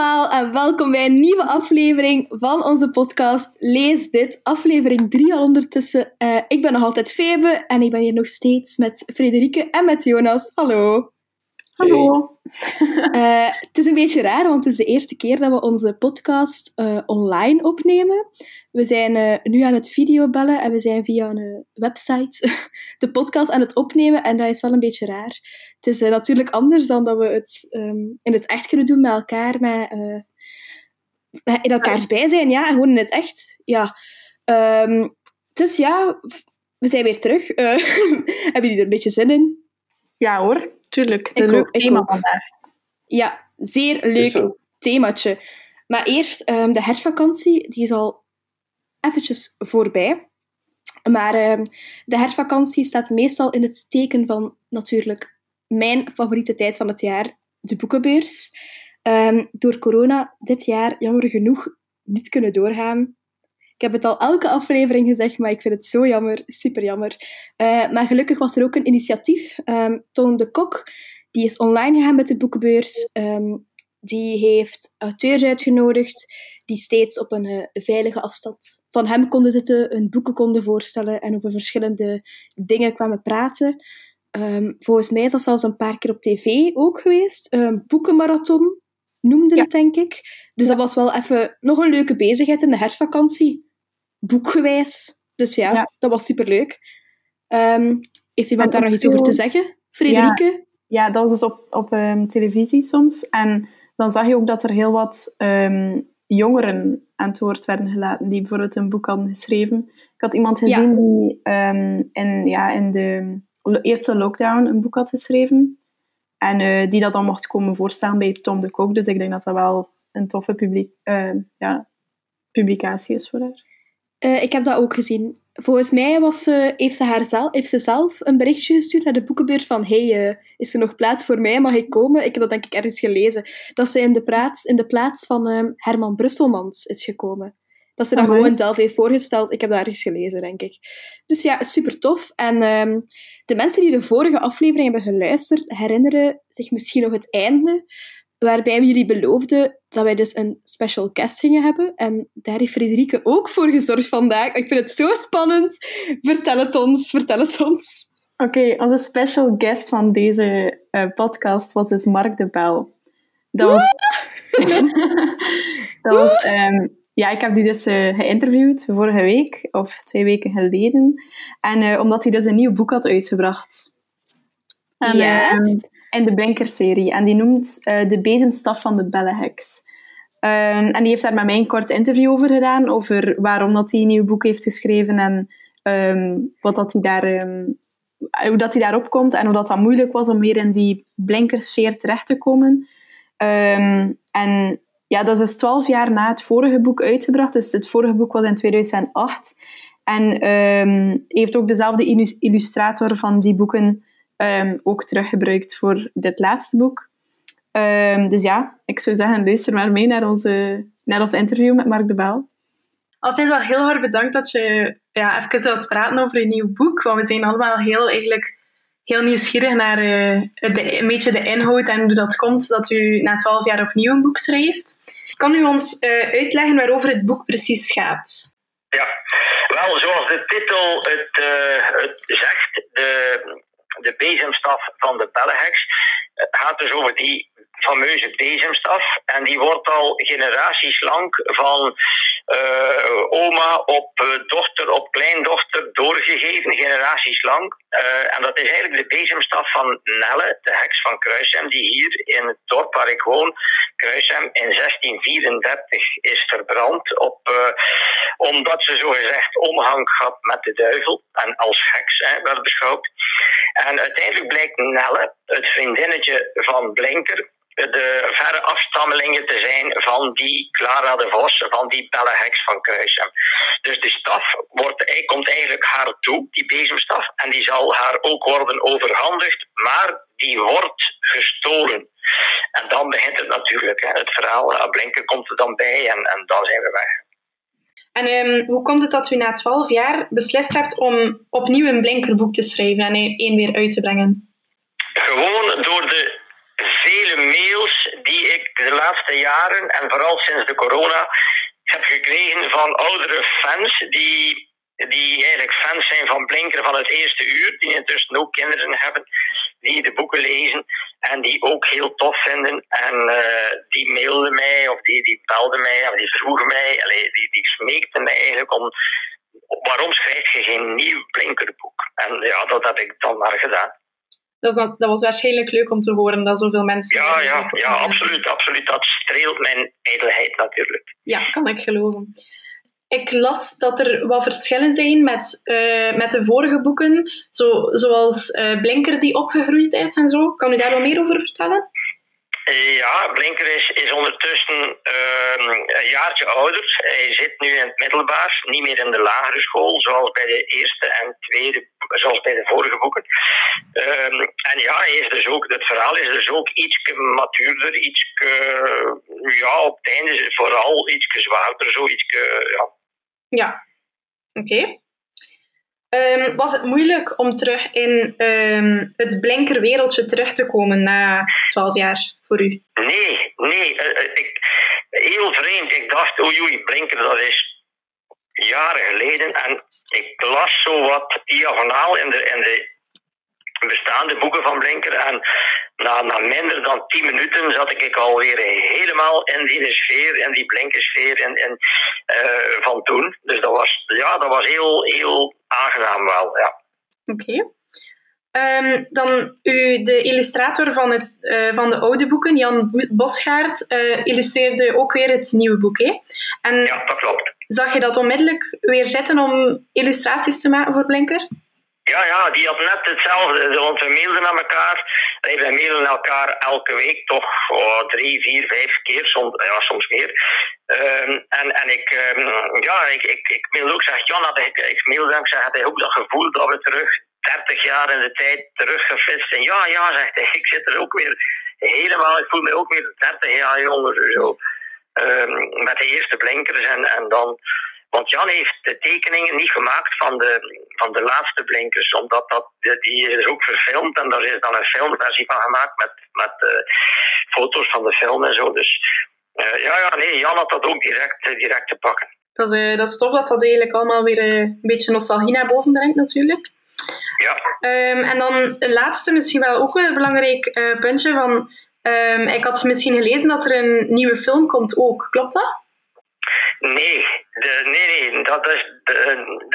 allemaal en welkom bij een nieuwe aflevering van onze podcast Lees Dit. Aflevering 3 al ondertussen. Uh, ik ben nog altijd Febe en ik ben hier nog steeds met Frederike en met Jonas. Hallo. Hallo. Uh, het is een beetje raar, want het is de eerste keer dat we onze podcast uh, online opnemen. We zijn uh, nu aan het videobellen en we zijn via een website de podcast aan het opnemen en dat is wel een beetje raar. Het is natuurlijk anders dan dat we het um, in het echt kunnen doen met elkaar, met, in elkaars bijzijn, ja, gewoon in het echt. Ja. Um, dus ja, we zijn weer terug. hebben jullie er een beetje zin in? Ja hoor, tuurlijk. Een leuk thema vandaag. Ja, zeer leuk themaatje. Maar eerst, um, de herfstvakantie, die is al eventjes voorbij. Maar um, de herfstvakantie staat meestal in het teken van natuurlijk mijn favoriete tijd van het jaar, de boekenbeurs. Um, door corona dit jaar jammer genoeg niet kunnen doorgaan. Ik heb het al elke aflevering gezegd, maar ik vind het zo jammer, super jammer. Uh, maar gelukkig was er ook een initiatief. Um, Toon de Kok, die is online gegaan met de boekenbeurs. Die heeft auteurs uitgenodigd die steeds op een uh, veilige afstand van hem konden zitten, hun boeken konden voorstellen en over verschillende dingen kwamen praten. Um, volgens mij is dat zelfs een paar keer op tv ook geweest. Um, boekenmarathon noemde ja. het, denk ik. Dus ja. dat was wel even nog een leuke bezigheid in de herfstvakantie. Boekgewijs. Dus ja, ja. dat was superleuk. Um, heeft iemand daar nog iets over te zeggen? Frederike? Ja, dat was dus op, op televisie soms. En dan zag je ook dat er heel wat um, jongeren aan het woord werden gelaten, die bijvoorbeeld een boek hadden geschreven. Ik had iemand gezien ja. die in, ja, in de eerste lockdown een boek had geschreven. En uh, die dat dan mocht komen voorstellen bij Tom de Kok. Dus ik denk dat dat wel een toffe publiek, uh, ja, publicatie is voor haar. Uh, ik heb dat ook gezien. Volgens mij was, heeft, ze haar zelf, heeft ze zelf een berichtje gestuurd naar de boekenbeurt van hey, is er nog plaats voor mij? Mag ik komen? Ik heb dat denk ik ergens gelezen. Dat ze in de plaats, in de plaats van um, Herman Brusselmans is gekomen. Dat ze dat gewoon zelf heeft voorgesteld. Ik heb dat ergens gelezen, denk ik. Dus ja, super tof. En um, de mensen die de vorige aflevering hebben geluisterd, herinneren zich misschien nog het einde, waarbij we jullie beloofden dat wij dus een special guest gingen hebben. En daar heeft Frederike ook voor gezorgd vandaag. Ik vind het zo spannend. Vertel het ons, vertel het ons. Oké, okay, onze special guest van deze uh, podcast was dus Mark de Bel. Dat was... dat was um, ja, ik heb die dus uh, geïnterviewd vorige week, of twee weken geleden. En uh, omdat hij dus een nieuw boek had uitgebracht. En, yes. In de Blinker-serie. En die noemt uh, De bezemstaf van de Belleheks. Um, en die heeft daar met mij een kort interview over gedaan, over waarom dat hij een nieuw boek heeft geschreven en um, wat dat hij daar, um, hoe dat hij daarop komt en hoe dat, dat moeilijk was om meer in die blinkersfeer terecht te komen. en ja, dat is dus twaalf jaar na het vorige boek uitgebracht. Dus het vorige boek was in 2008. En heeft ook dezelfde illustrator van die boeken um, ook teruggebruikt voor dit laatste boek. Um, dus ja, ik zou zeggen, luister maar mee naar, onze, naar ons interview met Mark de Bel. Altijd wel heel hard bedankt dat je ja, even wilt praten over je nieuw boek. Want we zijn allemaal heel, eigenlijk, heel nieuwsgierig naar uh, de, een beetje de inhoud en hoe dat komt dat u na twaalf jaar opnieuw een boek schrijft. Kan u ons uh, uitleggen waarover het boek precies gaat? Ja, wel, zoals de titel het, uh, het zegt, de, de bezemstaf van de Belleheks, het gaat dus over die fameuze bezemstaf. En die wordt al generaties lang van uh, oma op uh, dochter op kleindochter doorgegeven, generaties lang. Uh, en dat is eigenlijk de bezemstaf van Nelle, de heks van Kruishem, die hier in het dorp waar ik woon, Kruishem, in 1634 is verbrand. Op, omdat ze zogezegd omgang had met de duivel en als heks hè, werd beschouwd. En uiteindelijk blijkt Nelle, het vriendinnetje van Blinker, de verre afstammelingen te zijn van die Clara de Vos, van die Heks van Kruisem. Dus die staf wordt, komt eigenlijk haar toe, die bezemstaf, en die zal haar ook worden overhandigd, maar die wordt gestolen. En dan begint het natuurlijk, hè, het verhaal. Blinken komt er dan bij en, en dan zijn we weg. En um, hoe komt het dat u na twaalf jaar beslist hebt om opnieuw een Blinkerboek te schrijven en één weer uit te brengen? Gewoon door de vele mails die ik de laatste jaren en vooral sinds de corona heb gekregen van oudere fans die, die eigenlijk fans zijn van Blinker van het eerste uur, die intussen ook kinderen hebben, die de boeken lezen en die ook heel tof vinden. En uh, die mailden mij of die, die belden mij of die vroegen mij, allee, die, die smeekten mij eigenlijk om waarom schrijf je geen nieuw Blinkerboek? En ja, dat heb ik dan maar gedaan. Dat, dat, dat was waarschijnlijk leuk om te horen dat zoveel mensen. Ja, ja, ja absoluut, absoluut. Dat streelt mijn ijdelheid natuurlijk. Ja, kan ik geloven. Ik las dat er wat verschillen zijn met, uh, met de vorige boeken, zo, zoals uh, Blinker die opgegroeid is en zo. Kan u daar wat meer over vertellen? Ja, Blinker is, is ondertussen uh, een jaartje ouder. Hij zit nu in het middelbaar, niet meer in de lagere school, zoals bij de eerste en tweede, zoals bij de vorige boeken. Um, en ja, hij is dus ook, het verhaal is dus ook iets matuurder, iets, ja, op het einde vooral iets zwaarder, zo iets, ja. Ja, oké. Um, was het moeilijk om terug in um, het blinkerwereldje terug te komen na twaalf jaar voor u? Nee, nee. Uh, ik, heel vreemd. Ik dacht, oei blinker, dat is jaren geleden. En ik las zo wat diagonaal in de, in de bestaande boeken van Blinker. En na, na minder dan tien minuten zat ik alweer helemaal in die sfeer, in die Blinkersfeer in, in, uh, van toen. Dus dat was, ja, dat was heel, heel aangenaam wel, ja. Oké. Okay. Um, dan u, de illustrator van, het, uh, van de oude boeken, Jan Bosgaard, uh, illustreerde ook weer het nieuwe boek. Hè? En ja, dat klopt. Zag je dat onmiddellijk weer zitten om illustraties te maken voor Blinker? Ja, ja, die had net hetzelfde. Want we mailden naar elkaar. We mailen elkaar elke week toch oh, drie, vier, vijf keer, soms, ja, soms meer. Um, en, en ik, um, ja, ik, ik, mail ook, zeg Jan, ik, ik mailde hem, zeg, had hij ook dat gevoel dat we terug 30 jaar in de tijd teruggeflitst zijn. Ja, ja, zegt hij, ik zit er ook weer helemaal, ik voel me ook weer 30 jaar jonger. Zo. Um, met de eerste blinkers en, en dan want Jan heeft de tekeningen niet gemaakt van de, van de laatste blinkers, omdat dat, die is ook verfilmd en daar is dan een filmversie van gemaakt met, met uh, foto's van de film en zo. Dus uh, ja, ja, nee, Jan had dat ook direct, uh, direct te pakken. Dat is, dat is tof dat dat eigenlijk allemaal weer een beetje nostalgie naar boven brengt, natuurlijk. Ja. Um, en dan een laatste, misschien wel ook een belangrijk puntje van. Um, ik had misschien gelezen dat er een nieuwe film komt ook. Klopt dat? Nee, de, nee, nee, dat is. De,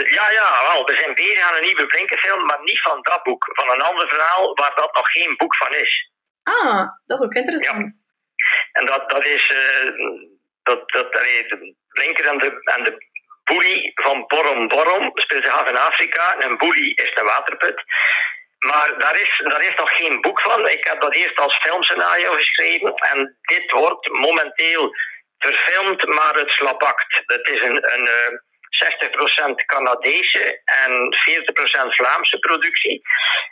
ja, ja, wel. We zijn bezig aan een nieuwe Blinkenfilm, maar niet van dat boek. Van een ander verhaal waar dat nog geen boek van is. Ah, dat is ook interessant. Ja. En dat, dat is. Uh, dat, dat, allee, de Blinker en de, en de boelie van Borom Borom speelt zich af in Afrika. En een boelie is een waterput. Maar daar is, daar is nog geen boek van. Ik heb dat eerst als filmscenario geschreven. En dit wordt momenteel verfilmd, maar het slapakt. Het is een, een uh, 60% Canadese en 40% Vlaamse productie.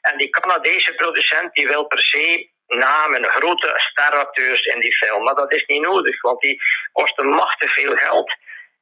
En die Canadese producent die wil per se namen, grote staracteurs in die film. Maar dat is niet nodig, want die kosten machtig veel geld.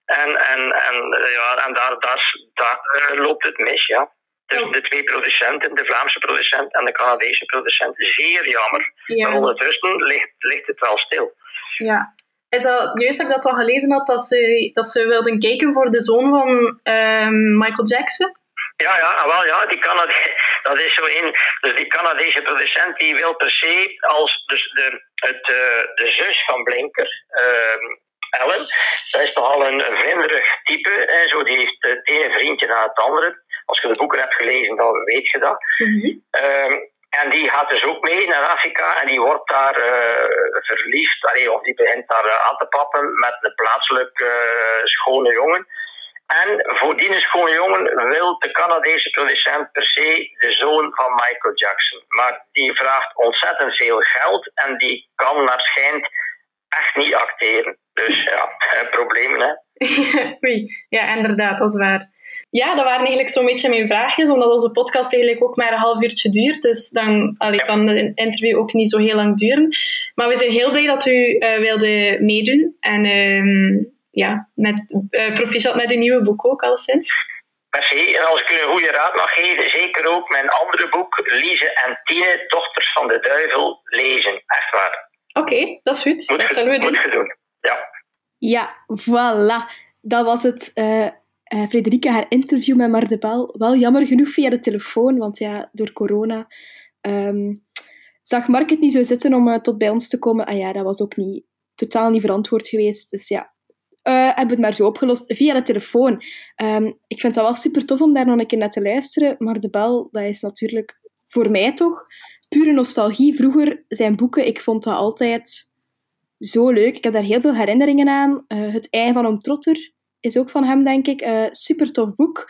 En, en, en, ja, en daar, daar, daar uh, loopt het mis, ja. Dus de twee producenten, de Vlaamse producent en de Canadese producent, zeer jammer. Ja. Maar ondertussen ligt, ligt het wel stil. Ja, is dat juist dat ik dat al gelezen had, dat ze, dat ze wilden kijken voor de zoon van um, Michael Jackson? Ja, ja, ah, wel, ja, die Canada, dat is zo in. Dus die Canadese producent die wil per se als dus de, het, uh, de zus van Blinker, uh, Ellen, dat is toch al een vlinderig type. En zo, die heeft het ene vriendje na het andere. Als je de boeken hebt gelezen, dan weet je dat. Mm -hmm. En die gaat dus ook mee naar Afrika en die wordt daar uh, verliefd, allee, of die begint daar aan te pappen met een plaatselijk uh, schone jongen. En voor die schone jongen wil de Canadese producent per se de zoon van Michael Jackson. Maar die vraagt ontzettend veel geld en die kan naar schijnt echt niet acteren. Dus ja, problemen hè. Ja inderdaad, dat is waar. Ja, dat waren eigenlijk zo'n beetje mijn vraagjes, omdat onze podcast eigenlijk ook maar een half uurtje duurt. Dus dan allee, kan de interview ook niet zo heel lang duren. Maar we zijn heel blij dat u uh, wilde meedoen. En uh, ja, met, uh, proficiat met uw nieuwe boek ook, alleszins. Merci. En als ik u een goede raad mag geven, zeker ook mijn andere boek, Lise en Tine, Dochters van de Duivel, lezen. Echt waar. Oké, dat is goed. dat zullen we doen. Ja. Ja, voilà. Dat was het. Uh, uh, Frederike, haar interview met Mardebel. Wel jammer genoeg via de telefoon, want ja, door corona um, zag Mark het niet zo zitten om uh, tot bij ons te komen. En ja, dat was ook niet, totaal niet verantwoord geweest. Dus ja, uh, hebben we het maar zo opgelost via de telefoon. Um, ik vind dat wel super tof om daar nog een keer naar te luisteren. Maar de bel, dat is natuurlijk voor mij toch pure nostalgie. Vroeger zijn boeken, ik vond dat altijd zo leuk. Ik heb daar heel veel herinneringen aan. Uh, het ei van Oom Trotter is ook van hem, denk ik. Uh, super tof boek.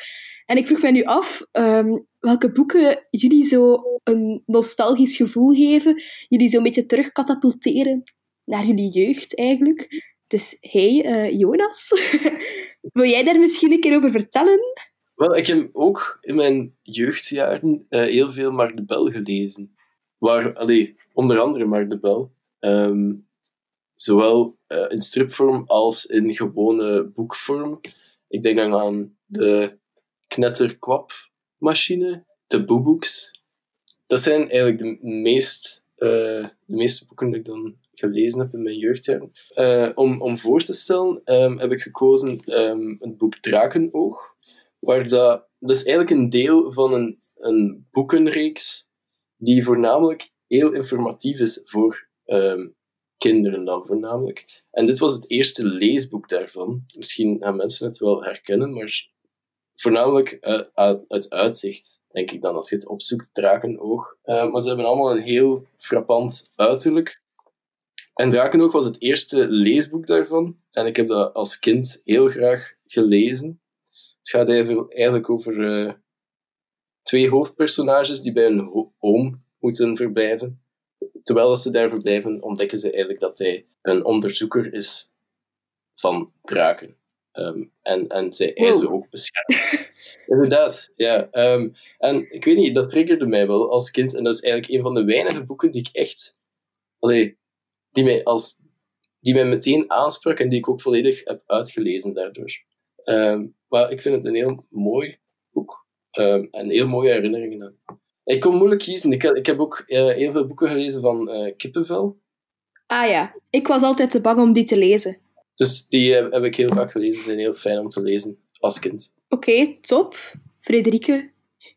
En ik vroeg me nu af um, welke boeken jullie zo een nostalgisch gevoel geven. Jullie zo een beetje terugkatapulteren naar jullie jeugd eigenlijk. Dus hey, uh, Jonas, wil jij daar misschien een keer over vertellen? Wel, ik heb ook in mijn jeugdjaren uh, heel veel Mark de Bel gelezen. Waar, allee, onder andere Mark de Bel. Um, zowel uh, in stripvorm als in gewone boekvorm. Ik denk dan aan de knetterkwap-machine, de boeboeks. Dat zijn eigenlijk de, meest, de meeste boeken die ik dan gelezen heb in mijn jeugdjaren. Uh, om, om voor te stellen um, heb ik gekozen um, het boek Drakenoog. Waar dat, dat is eigenlijk een deel van een, een boekenreeks die voornamelijk heel informatief is voor um, kinderen dan voornamelijk. En dit was het eerste leesboek daarvan. Misschien gaan mensen het wel herkennen, maar voornamelijk uit, uit uitzicht, denk ik dan, als je het opzoekt, Drakenoog. Uh, maar ze hebben allemaal een heel frappant uiterlijk. En Drakenoog was het eerste leesboek daarvan. En ik heb dat als kind heel graag gelezen. Het gaat eigenlijk over uh, twee hoofdpersonages die bij een oom moeten verblijven. Terwijl ze daar verblijven, ontdekken ze eigenlijk dat hij een onderzoeker is van draken. Um, en, en zij eisen ook beschermd. Inderdaad, ja. Um, en ik weet niet, dat triggerde mij wel als kind. En dat is eigenlijk een van de weinige boeken die ik echt... Allee, die mij, als, die mij meteen aansprak en die ik ook volledig heb uitgelezen daardoor. Um, maar ik vind het een heel mooi boek. en heel mooie herinneringen aan. Ik kon moeilijk kiezen. Ik, ik heb ook uh, heel veel boeken gelezen van uh, Kippenvel. Ah ja, ik was altijd te bang om die te lezen. Dus die uh, heb ik heel vaak gelezen. Ze zijn heel fijn om te lezen als kind. Oké, okay, top. Frederike,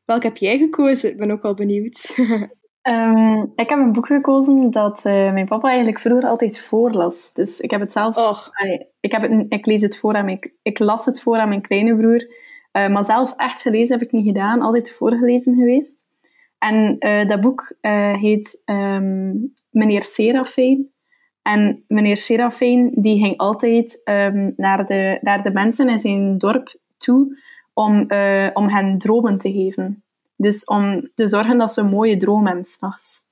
welke heb jij gekozen? Ik ben ook wel benieuwd. um, ik heb een boek gekozen dat mijn papa eigenlijk vroeger altijd voorlas. Dus ik heb het zelf... Oh. Ik, heb het, ik lees het voor aan mijn... Ik las het voor aan mijn kleine broer. maar zelf echt gelezen heb ik niet gedaan. Altijd voorgelezen geweest. En uh, dat boek heet um, Meneer Serafijn. En meneer Serafijn die ging altijd um, naar, de, naar de mensen in zijn dorp toe om, om hen dromen te geven. Dus om te zorgen dat ze een mooie droom hebben s'nachts.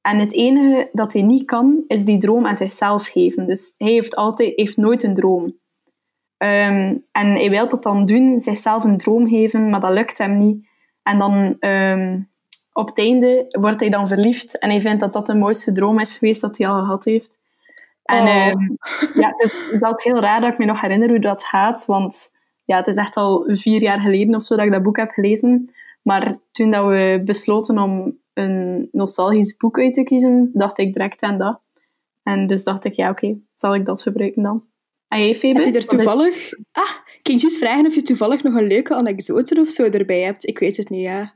En het enige dat hij niet kan, is die droom aan zichzelf geven. Dus hij heeft, altijd, heeft nooit een droom. Um, en hij wil dat dan doen, zichzelf een droom geven, maar dat lukt hem niet. En dan um, op het einde wordt hij dan verliefd en hij vindt dat dat de mooiste droom is geweest dat hij al gehad heeft. En oh. uh, ja, dus dat is heel raar dat ik me nog herinner hoe dat gaat, want ja, het is echt al vier jaar geleden of zo dat ik dat boek heb gelezen. Maar toen dat we besloten om een nostalgisch boek uit te kiezen, dacht ik direct aan dat. En dus dacht ik, ja, oké, zal ik dat gebruiken dan. En jij, Febe? Heb je er toevallig... Ah, je juist vragen of je toevallig nog een leuke anekdote of zo erbij hebt? Ik weet het niet, ja.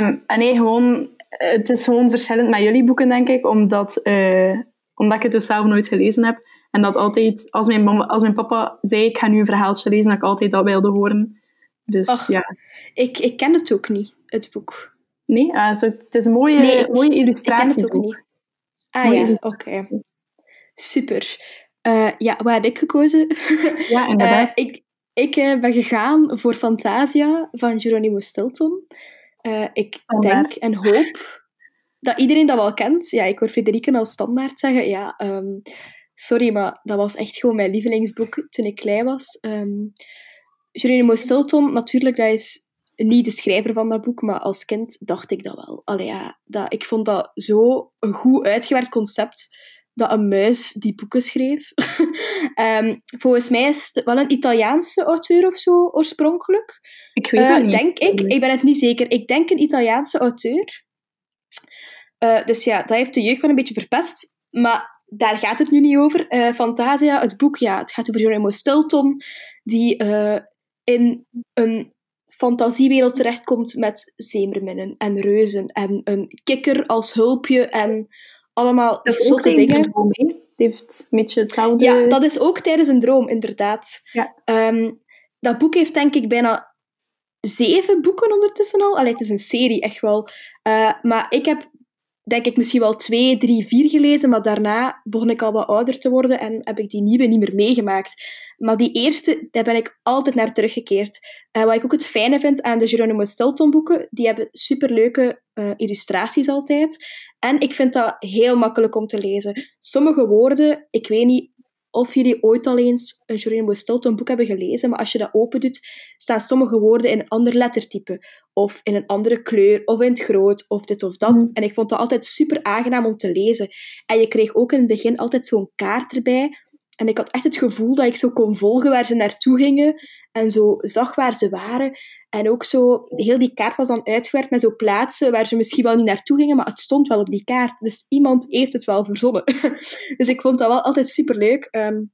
Um, nee, gewoon, het is gewoon verschillend met jullie boeken, denk ik, omdat, uh, omdat ik het dus zelf nooit gelezen heb. En dat altijd, als mijn, mama, als mijn papa zei, ik ga nu een verhaaltje lezen, dat ik altijd dat wilde horen. Dus Och, ja. Ik, ik ken het ook niet, het boek. Nee? Uh, het is een mooie, nee, mooie illustratie. Ik ken het ook niet. Ah mooie ja, oké. Okay. Super. Uh, ja, wat heb ik gekozen? Ja, inderdaad. ik ik ben gegaan voor Fantasia van Geronimo Stilton. Ik denk en hoop dat iedereen dat wel kent. Ja, ik hoor Frederique al standaard zeggen. Ja, um, sorry, maar dat was echt gewoon mijn lievelingsboek toen ik klein was. Um, Geronimo Stilton, natuurlijk, dat is niet de schrijver van dat boek, maar als kind dacht ik dat wel. Allee, ja, dat, ik vond dat zo een goed uitgewerkt concept dat een muis die boeken schreef. um, volgens mij is het wel een Italiaanse auteur of zo, oorspronkelijk. Ik weet het uh, niet. Denk ik. Ik ben het niet zeker. Ik denk een Italiaanse auteur. Uh, dus ja, dat heeft de jeugd wel een beetje verpest. maar daar gaat het nu niet over. Uh, Fantasia, het boek, ja, het gaat over Geronimo Stilton, die in een fantasiewereld terechtkomt met zeemerminnen en reuzen en een kikker als hulpje en allemaal dat zotte dingen. Droom, het heeft een beetje hetzelfde... Ja, dat is ook tijdens een droom, inderdaad. Ja. Um, dat boek heeft denk ik bijna zeven boeken ondertussen al. Allee, het is een serie, echt wel. Uh, maar ik heb denk ik misschien wel twee, drie, vier gelezen, maar daarna begon ik al wat ouder te worden en heb ik die nieuwe niet meer meegemaakt. Maar die eerste, daar ben ik altijd naar teruggekeerd. Uh, wat ik ook het fijne vind aan de Geronimo Stilton boeken, die hebben superleuke uh, illustraties altijd. En ik vind dat heel makkelijk om te lezen. Sommige woorden, ik weet niet of jullie ooit al eens een Geronimo Stilton boek hebben gelezen, maar als je dat open doet, staan sommige woorden in een ander lettertype, of in een andere kleur, of in het groot, of dit of dat. Mm. En ik vond dat altijd super aangenaam om te lezen. En je kreeg ook in het begin altijd zo'n kaart erbij. En ik had echt het gevoel dat ik zo kon volgen waar ze naartoe gingen, en zo zag waar ze waren. En ook zo, heel die kaart was dan uitgewerkt met zo plaatsen waar ze misschien wel niet naartoe gingen, maar het stond wel op die kaart. Dus iemand heeft het wel verzonnen. dus ik vond dat wel altijd superleuk. Um,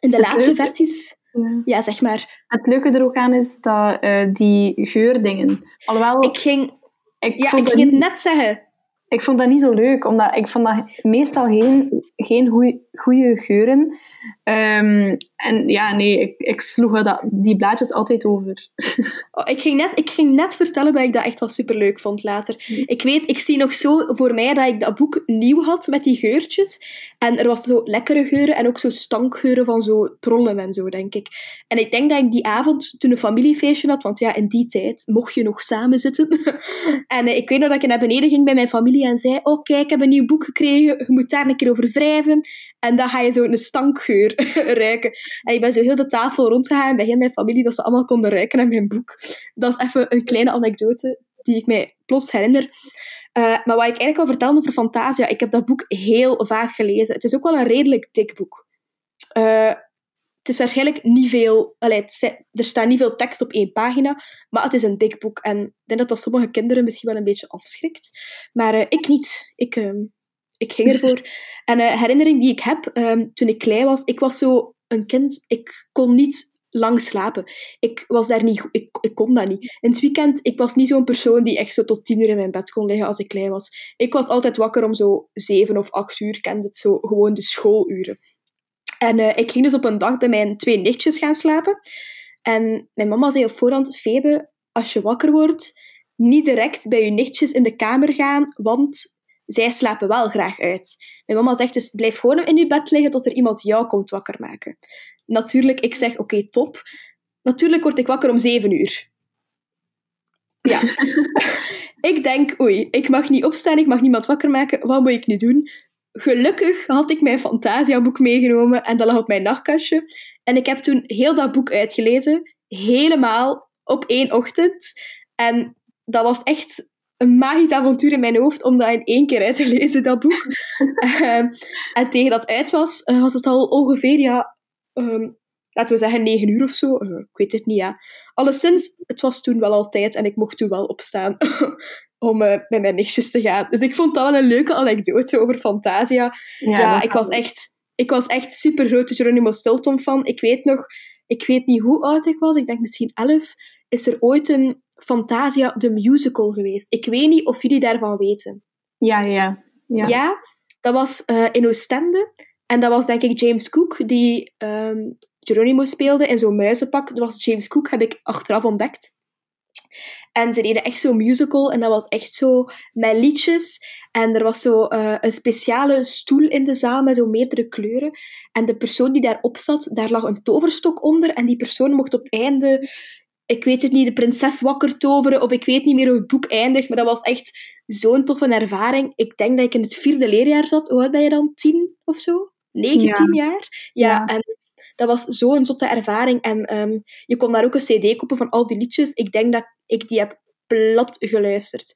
in de latere versies... Ja. zeg maar. Het leuke er ook aan is dat uh, die geurdingen... Alhoewel... Ik ging... Ik, ja, ik ging het net zeggen. Ik vond dat niet zo leuk, omdat ik vond dat meestal geen, geen goede geuren. Um, en ja, nee, ik, ik sloeg dat, die blaadjes altijd over. Oh, ik, ging net, ik ging net vertellen dat ik dat echt wel superleuk vond later. Ik weet, ik zie nog zo voor mij dat ik dat boek nieuw had met die geurtjes. En er was zo lekkere geuren en ook zo stankgeuren van zo trollen en zo, denk ik. En ik denk dat ik die avond toen een familiefeestje had, want ja, in die tijd mocht je nog samen zitten. en eh, ik weet nog dat ik naar beneden ging bij mijn familie en zei: Oh, kijk, ik heb een nieuw boek gekregen, je moet daar een keer over wrijven. En dan ga je zo een stankgeur ruiken. En ik ben zo heel de tafel rondgegaan bij heel mijn familie, dat ze allemaal konden ruiken aan mijn boek. Dat is even een kleine anekdote die ik mij plots herinner. Uh, maar wat ik eigenlijk al vertelde over Fantasia, ik heb dat boek heel vaak gelezen. Het is ook wel een redelijk dik boek. Uh, het is waarschijnlijk niet veel... Allee, er staat niet veel tekst op één pagina, maar het is een dik boek. En ik denk dat dat sommige kinderen misschien wel een beetje afschrikt. Maar uh, ik niet. Ik, ehm, ik ging ervoor. en een herinnering die ik heb, um, toen ik klein was, ik was zo een kind, ik kon niet lang slapen. Ik was daar niet ik, ik kon dat niet. In het weekend, ik was niet zo'n persoon die echt zo tot tien uur in mijn bed kon liggen als ik klein was. Ik was altijd wakker om zo zeven of acht uur, kende het zo, gewoon de schooluren. En uh, ik ging dus op een dag bij mijn twee nichtjes gaan slapen. En mijn mama zei op voorhand, Febe, als je wakker wordt, niet direct bij je nichtjes in de kamer gaan, want zij slapen wel graag uit. Mijn mama zegt dus, blijf gewoon in je bed liggen tot er iemand jou komt wakker maken. Natuurlijk, ik zeg, oké, top. Natuurlijk word ik wakker om zeven uur. Ja. ik denk, oei, ik mag niet opstaan, ik mag niemand wakker maken. Wat moet ik nu doen? Gelukkig had ik mijn Fantasia-boek meegenomen en dat lag op mijn nachtkastje. En ik heb toen heel dat boek uitgelezen, helemaal op één ochtend. En dat was echt een magisch avontuur in mijn hoofd om dat in één keer uit te lezen, dat boek. Ehm, en tegen dat uit was, eh, was het al ongeveer, ja, ehm, laten we zeggen negen uur of zo. Uh, ik weet het niet, ja. Alleszins, het was toen wel altijd en ik mocht toen wel opstaan om uh, met mijn nichtjes te gaan. Dus ik vond dat wel een leuke anekdote over Fantasia. Ja, ja ik was echt, ik was echt super grote Geronimo Stilton fan. Ik weet nog, ik weet niet hoe oud ik was, ik denk misschien elf. Is er ooit een Fantasia de musical geweest. Ik weet niet of jullie daarvan weten. Ja, ja. Ja, ja dat was uh, in Oostende. En dat was denk ik James Cook die um, Geronimo speelde in zo'n muizenpak. Dat was James Cook, heb ik achteraf ontdekt. En ze deden echt zo'n musical en dat was echt zo met liedjes. En er was zo uh, een speciale stoel in de zaal met zo meerdere kleuren. En de persoon die daarop zat, daar lag een toverstok onder. En die persoon mocht op het einde ik weet het niet, de prinses wakker toveren, of ik weet niet meer hoe het boek eindigt, maar dat was echt zo'n toffe ervaring. Ik denk dat ik in het vierde leerjaar zat. Hoe oud ben je dan? Tien of zo? Negen, tien jaar? Ja, en dat was zo'n zotte ervaring. En um, je kon daar ook een cd kopen van al die liedjes. Ik denk dat ik die heb plat geluisterd.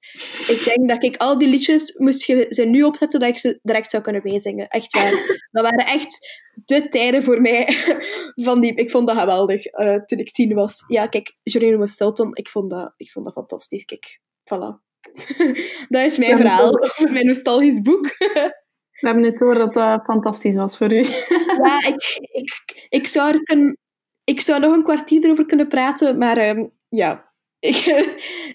Ik denk dat ik al die liedjes, moest je ze nu opzetten, dat ik ze direct zou kunnen meezingen. Echt waar. Dat waren echt de tijden voor mij. Van die, ik vond dat geweldig uh, toen ik tien was. Ja, kijk, Geronimo Stilton, ik vond dat, ik vond dat fantastisch. Kijk, voilà. dat is mijn verhaal over mijn nostalgisch boek. We hebben het door dat dat fantastisch was voor u. Ja, ik, ik, ik, zou, er kunnen, ik zou nog een kwartier erover kunnen praten, maar ehm, ja, ik,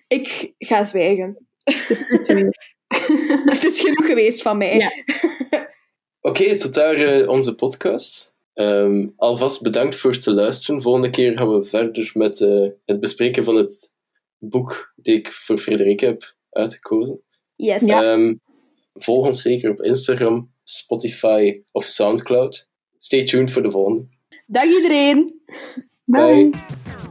ik ga zwijgen. Het is goed geweest. Het is genoeg geweest van mij. Ja. Oké, tot daar eh, onze podcast. Ehm, alvast bedankt voor het te luisteren. Volgende keer gaan we verder met eh, het bespreken van het boek die ik voor Frederik heb uitgekozen. Yes. Ehm, volg ons zeker op Instagram, Spotify of Soundcloud. Stay tuned voor de volgende. Dag iedereen! Bye. Bye.